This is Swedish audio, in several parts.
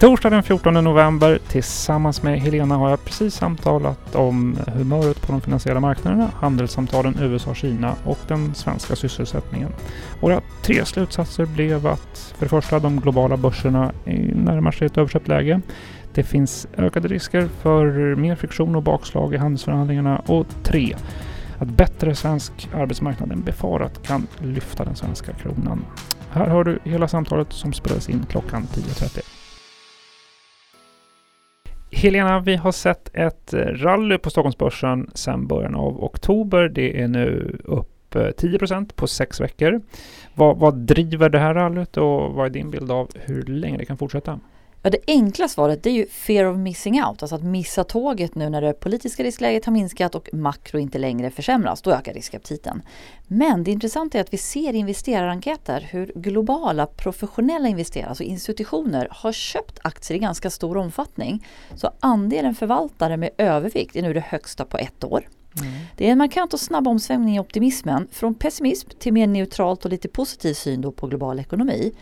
Torsdag den 14 november tillsammans med Helena har jag precis samtalat om humöret på de finansiella marknaderna, handelssamtalen USA-Kina och den svenska sysselsättningen. Våra tre slutsatser blev att för det första de globala börserna närmar sig ett överköpt läge. Det finns ökade risker för mer friktion och bakslag i handelsförhandlingarna och tre att bättre svensk arbetsmarknad än befarat kan lyfta den svenska kronan. Här har du hela samtalet som spelades in klockan 10.30. Helena, vi har sett ett eh, rally på Stockholmsbörsen sedan början av oktober. Det är nu upp eh, 10 på sex veckor. Vad, vad driver det här rallyt och vad är din bild av hur länge det kan fortsätta? Ja, det enkla svaret det är ju fear of missing out, alltså att missa tåget nu när det politiska riskläget har minskat och makro inte längre försämras. Då ökar riskaptiten. Men det intressanta är att vi ser i investerarenkäter hur globala professionella investerare, alltså institutioner, har köpt aktier i ganska stor omfattning. Så andelen förvaltare med övervikt är nu det högsta på ett år. Mm. Det är en markant och snabb omsvängning i optimismen från pessimism till mer neutralt och lite positiv syn på global ekonomi.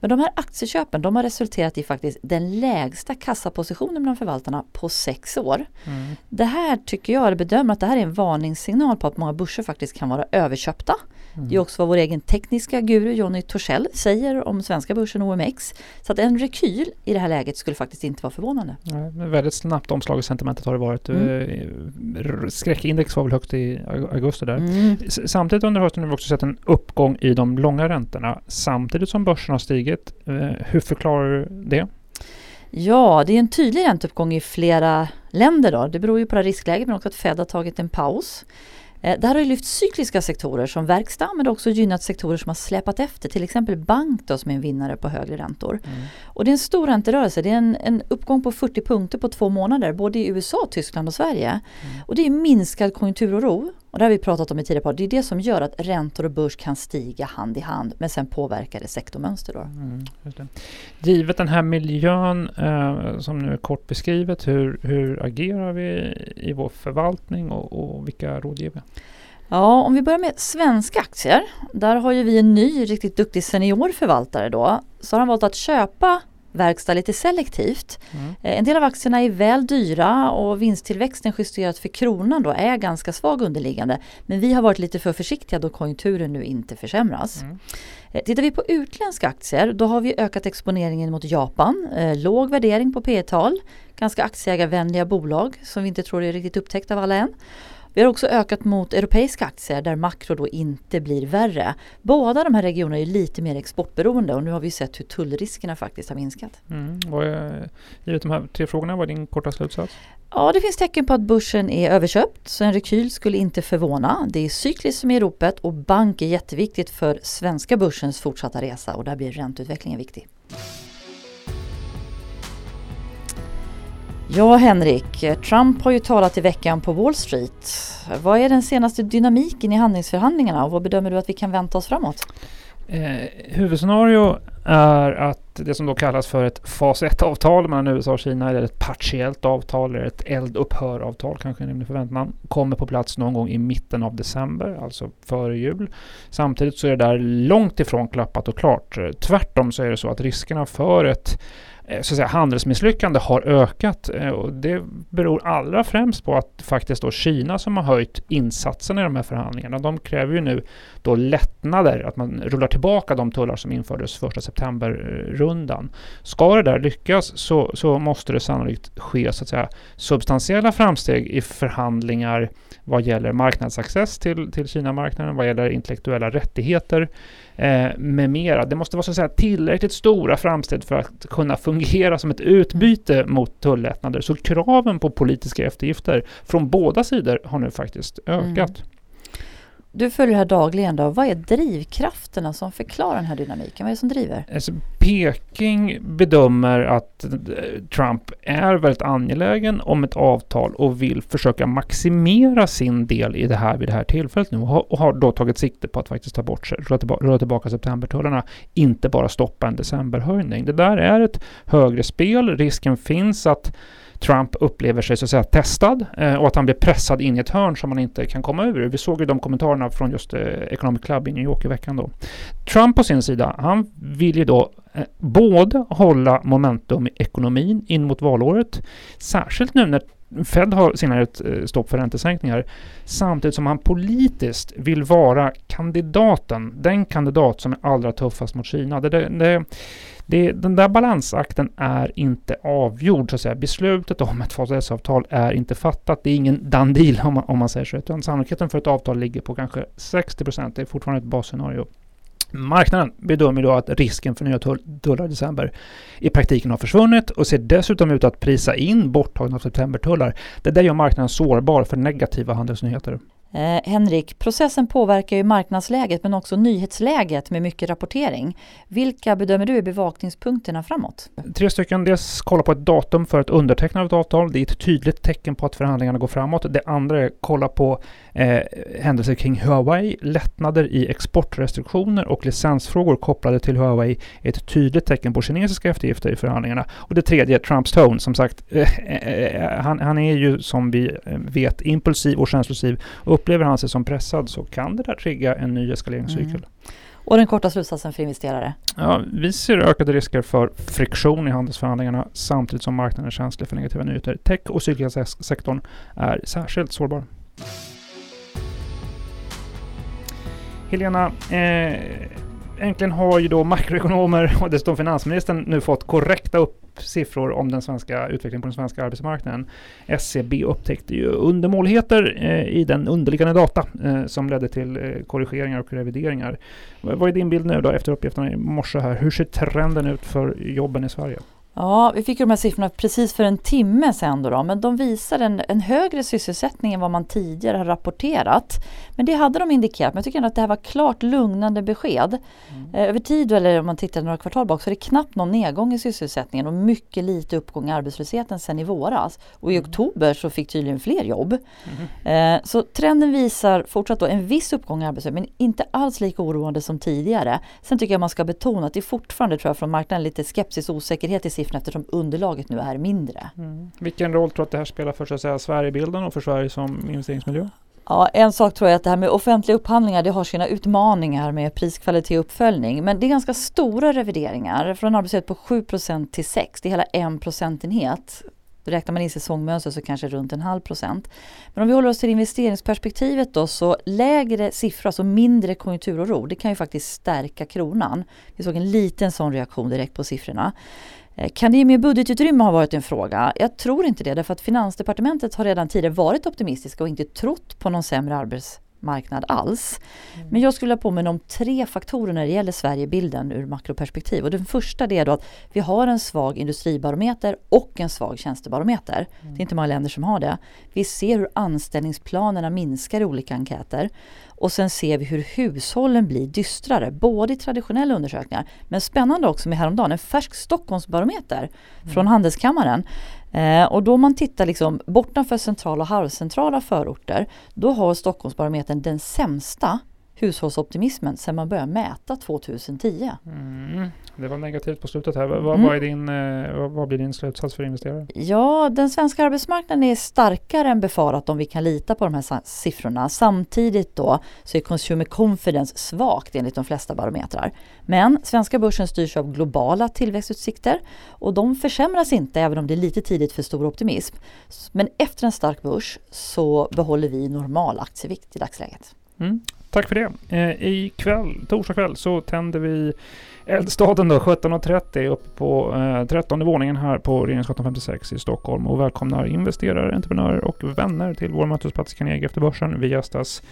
Men de här aktieköpen de har resulterat i faktiskt den lägsta kassapositionen bland förvaltarna på sex år. Mm. Det här tycker jag, eller bedömer att det här är en varningssignal på att många börser faktiskt kan vara överköpta. Mm. Det är också vad vår egen tekniska guru Jonny Torssell säger om svenska börsen OMX. Så att en rekyl i det här läget skulle faktiskt inte vara förvånande. Ja, väldigt snabbt omslag i sentimentet har det varit. Mm. Skräckindex var väl högt i augusti där. Mm. Samtidigt under hösten har vi också sett en uppgång i de långa räntorna samtidigt som börsen har stigit. Eh, hur förklarar du det? Ja, det är en tydlig ränteuppgång i flera länder. Då. Det beror ju på det riskläget men också att Fed har tagit en paus. Eh, det här har lyft cykliska sektorer som verkstad men också gynnat sektorer som har släpat efter. Till exempel bank då, som är en vinnare på högre räntor. Mm. Och det är en stor ränterörelse. Det är en, en, uppgång på 40 punkter på två månader både i USA, Tyskland och Sverige. Mm. Och det är minskad konjunkturoro och det har vi pratat om i tidigare podd. Det är det som gör att räntor och börs kan stiga hand i hand men sen påverkar det sektormönster. Då. Mm, Givet den här miljön eh, som nu är kort beskrivet, hur, hur agerar vi i vår förvaltning och, och vilka råd ger vi? Ja, om vi börjar med svenska aktier. Där har ju vi en ny riktigt duktig seniorförvaltare då. Så har han valt att köpa verkstad lite selektivt. Mm. Eh, en del av aktierna är väl dyra och vinsttillväxten justerat för kronan då är ganska svag underliggande. Men vi har varit lite för försiktiga då konjunkturen nu inte försämras. Mm. Eh, tittar vi på utländska aktier då har vi ökat exponeringen mot Japan. Eh, låg värdering på P tal ganska aktieägarvänliga bolag som vi inte tror är riktigt upptäckt av alla än. Vi har också ökat mot europeiska aktier där makro då inte blir värre. Båda de här regionerna är lite mer exportberoende och nu har vi sett hur tullriskerna faktiskt har minskat. Mm. Och, givet de här tre frågorna, vad är din korta slutsats? Ja, det finns tecken på att börsen är överköpt så en rekyl skulle inte förvåna. Det är cykliskt som är ropet och bank är jätteviktigt för svenska börsens fortsatta resa och där blir ränteutvecklingen viktig. Ja, Henrik. Trump har ju talat i veckan på Wall Street. Vad är den senaste dynamiken i handlingsförhandlingarna och vad bedömer du att vi kan vänta oss framåt? Eh, huvudscenario är att det som då kallas för ett fas 1-avtal mellan USA och Kina, eller ett partiellt avtal, eller ett eldupphöravtal kanske en förväntan, kommer på plats någon gång i mitten av december, alltså före jul. Samtidigt så är det där långt ifrån klappat och klart. Tvärtom så är det så att riskerna för ett Eh, så att säga, handelsmisslyckande har ökat. Eh, och det beror allra främst på att faktiskt då Kina som har höjt insatserna i de här förhandlingarna, de kräver ju nu då lättnader, att man rullar tillbaka de tullar som infördes första september-rundan. Ska det där lyckas så, så måste det sannolikt ske så att säga substantiella framsteg i förhandlingar vad gäller marknadsaccess till, till Kina-marknaden, vad gäller intellektuella rättigheter eh, med mera. Det måste vara så att säga tillräckligt stora framsteg för att kunna fungera som ett utbyte mot tullättnader. Så kraven på politiska eftergifter från båda sidor har nu faktiskt ökat. Mm du följer det här dagligen då. Vad är drivkrafterna som förklarar den här dynamiken? Vad är det som driver? Alltså Peking bedömer att eh, Trump är väldigt angelägen om ett avtal och vill försöka maximera sin del i det här vid det här tillfället nu och har, då tagit sikte på att faktiskt ta bort, sig, tillbaka, röra tillbaka septembertullarna, inte bara stoppa en decemberhöjning. Det där är ett högre spel. Risken finns att Trump upplever sig så att säga testad eh, och att han blir pressad in i ett hörn som han inte kan komma ur. Vi såg ju de kommentarerna från just eh, Economic Club i New York i veckan då. Trump på sin sida, han vill ju då eh, både hålla momentum i ekonomin in mot valåret, särskilt nu när Fed har signalerat ett eh, stopp för räntesänkningar samtidigt som han politiskt vill vara kandidaten, den kandidat som är allra tuffast mot Kina. Det, det, det, det, den där balansakten är inte avgjord så att säga. Beslutet om ett fas S-avtal är inte fattat. Det är ingen done deal om man, om man säger så. Utan sannolikheten för ett avtal ligger på kanske 60 procent. Det är fortfarande ett basscenario. Marknaden bedömer då att risken för nya tullar i december i praktiken har försvunnit och ser dessutom ut att prisa in borttagna septembertullar. Det där gör marknaden sårbar för negativa handelsnyheter. Eh, Henrik, processen påverkar ju marknadsläget men också nyhetsläget med mycket rapportering. Vilka bedömer du är bevakningspunkterna framåt? Tre stycken. Dels kolla på ett datum för ett undertecknande av ett avtal. Det är ett tydligt tecken på att förhandlingarna går framåt. Det andra är kolla på eh, händelser kring Huawei. Lättnader i exportrestriktioner och licensfrågor kopplade till Huawei är ett tydligt tecken på kinesiska eftergifter i förhandlingarna. Och det tredje, Trumps tone. Som sagt, eh, eh, eh, han, han, är ju som vi vet impulsiv och känslosiv. Upplever han sig som pressad så kan det där trigga en ny eskaleringscykel. Mm. Och den korta slutsatsen för investerare? Ja, vi ser ökade risker för friktion i handelsförhandlingarna samtidigt som marknaden är känslig för negativa nyheter. Tech och cykliska sektorn är särskilt sårbar. Helena, eh, äntligen har ju då makroekonomer och dessutom finansministern nu fått korrekta upp siffror om den svenska utvecklingen på den svenska arbetsmarknaden. SCB upptäckte ju undermåligheter eh, i den underliggande data eh, som ledde till eh, korrigeringar och revideringar. Vad är din bild nu då efter uppgifterna i morse här? Hur ser trenden ut för jobben i Sverige? Ja, vi fick ju de här siffrorna precis för en timme sedan då, då men de visar en, en, högre sysselsättning än vad man tidigare har rapporterat. Men det hade de indikerat, men jag tycker ändå att det här var klart lugnande besked. Mm. Eh, över tid, eller om man tittar några kvartal bak, så är det knappt någon nedgång i sysselsättningen och mycket lite uppgång i arbetslösheten sedan i våras. Och i mm. oktober så fick tydligen fler jobb. Mm. Eh, så trenden visar fortsatt då en viss uppgång i arbetslösheten, men inte alls lika oroande som tidigare. Sen tycker jag man ska betona att det fortfarande, tror jag, från marknaden lite skepsis och osäkerhet i siffrorna eftersom underlaget nu är mindre. Mm. Vilken roll tror du att det här spelar för så att säga, Sverigebilden och för Sverige som investeringsmiljö? Ja, en sak tror jag att det här med offentliga upphandlingar det har sina utmaningar med priskvalitet och uppföljning. Men det är ganska stora revideringar från arbetslöshet på 7% till 6. Det är hela en procentenhet. Räknar man in säsongmönster så kanske runt en halv procent. Men om vi håller oss till investeringsperspektivet då så lägre siffror, alltså mindre konjunkturoro, det kan ju faktiskt stärka kronan. Vi såg en liten sån reaktion direkt på siffrorna. Eh, kan det ge mer budgetutrymme har varit en fråga. Jag tror inte det därför att Finansdepartementet har redan tidigare varit optimistiska och inte trott på någon sämre arbetsmarknad alls. Mm. Men jag skulle vilja påminna om tre faktorer när det gäller Sverigebilden ur makroperspektiv. Och den första är då att vi har en svag industribarometer och en svag tjänstebarometer. Mm. Det är inte många länder som har det. Vi ser hur anställningsplanerna minskar i olika enkäter. Och sen ser vi hur hushållen blir dystrare, både i traditionella undersökningar men spännande också med häromdagen, en färsk Stockholmsbarometer mm. från Handelskammaren. Eh, och då man tittar liksom bortanför centrala och halvcentrala förorter, då har Stockholmsbarometern den sämsta hushållsoptimismen sedan man började mäta 2010. Mm. Det var negativt på slutet här. Vad, mm. vad, är din, eh, vad blir din slutsats för investerare? Ja, den svenska arbetsmarknaden är starkare än befarat om vi kan lita på de här siffrorna. Samtidigt då så är consumer confidence svagt enligt de flesta barometrar. Men svenska börsen styrs av globala tillväxtutsikter och de försämras inte även om det är lite tidigt för stor optimism. Men efter en stark börs så behåller vi normal aktievikt i dagsläget. Mm. Tack för det. Eh, ikväll, torsdag kväll, så tänder vi Eldstaden då, 17.30 uppe på eh, 13 våningen här på Regeringsgatan 56 i Stockholm och välkomnar investerare, entreprenörer och vänner till vår mötesplats Carnegie efter börsen. Vi gästas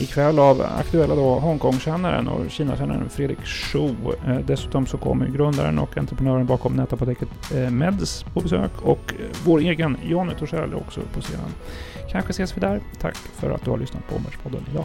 ikväll av aktuella då Hongkong-kännaren och Kina-kännaren Fredrik Schuh. Eh, dessutom så kommer grundaren och entreprenören bakom nätapoteket eh, Meds på besök och eh, vår egen Jonny Torssell också på scenen. Kanske ses vi där. Tack för att du har lyssnat på Omvärldspodden idag.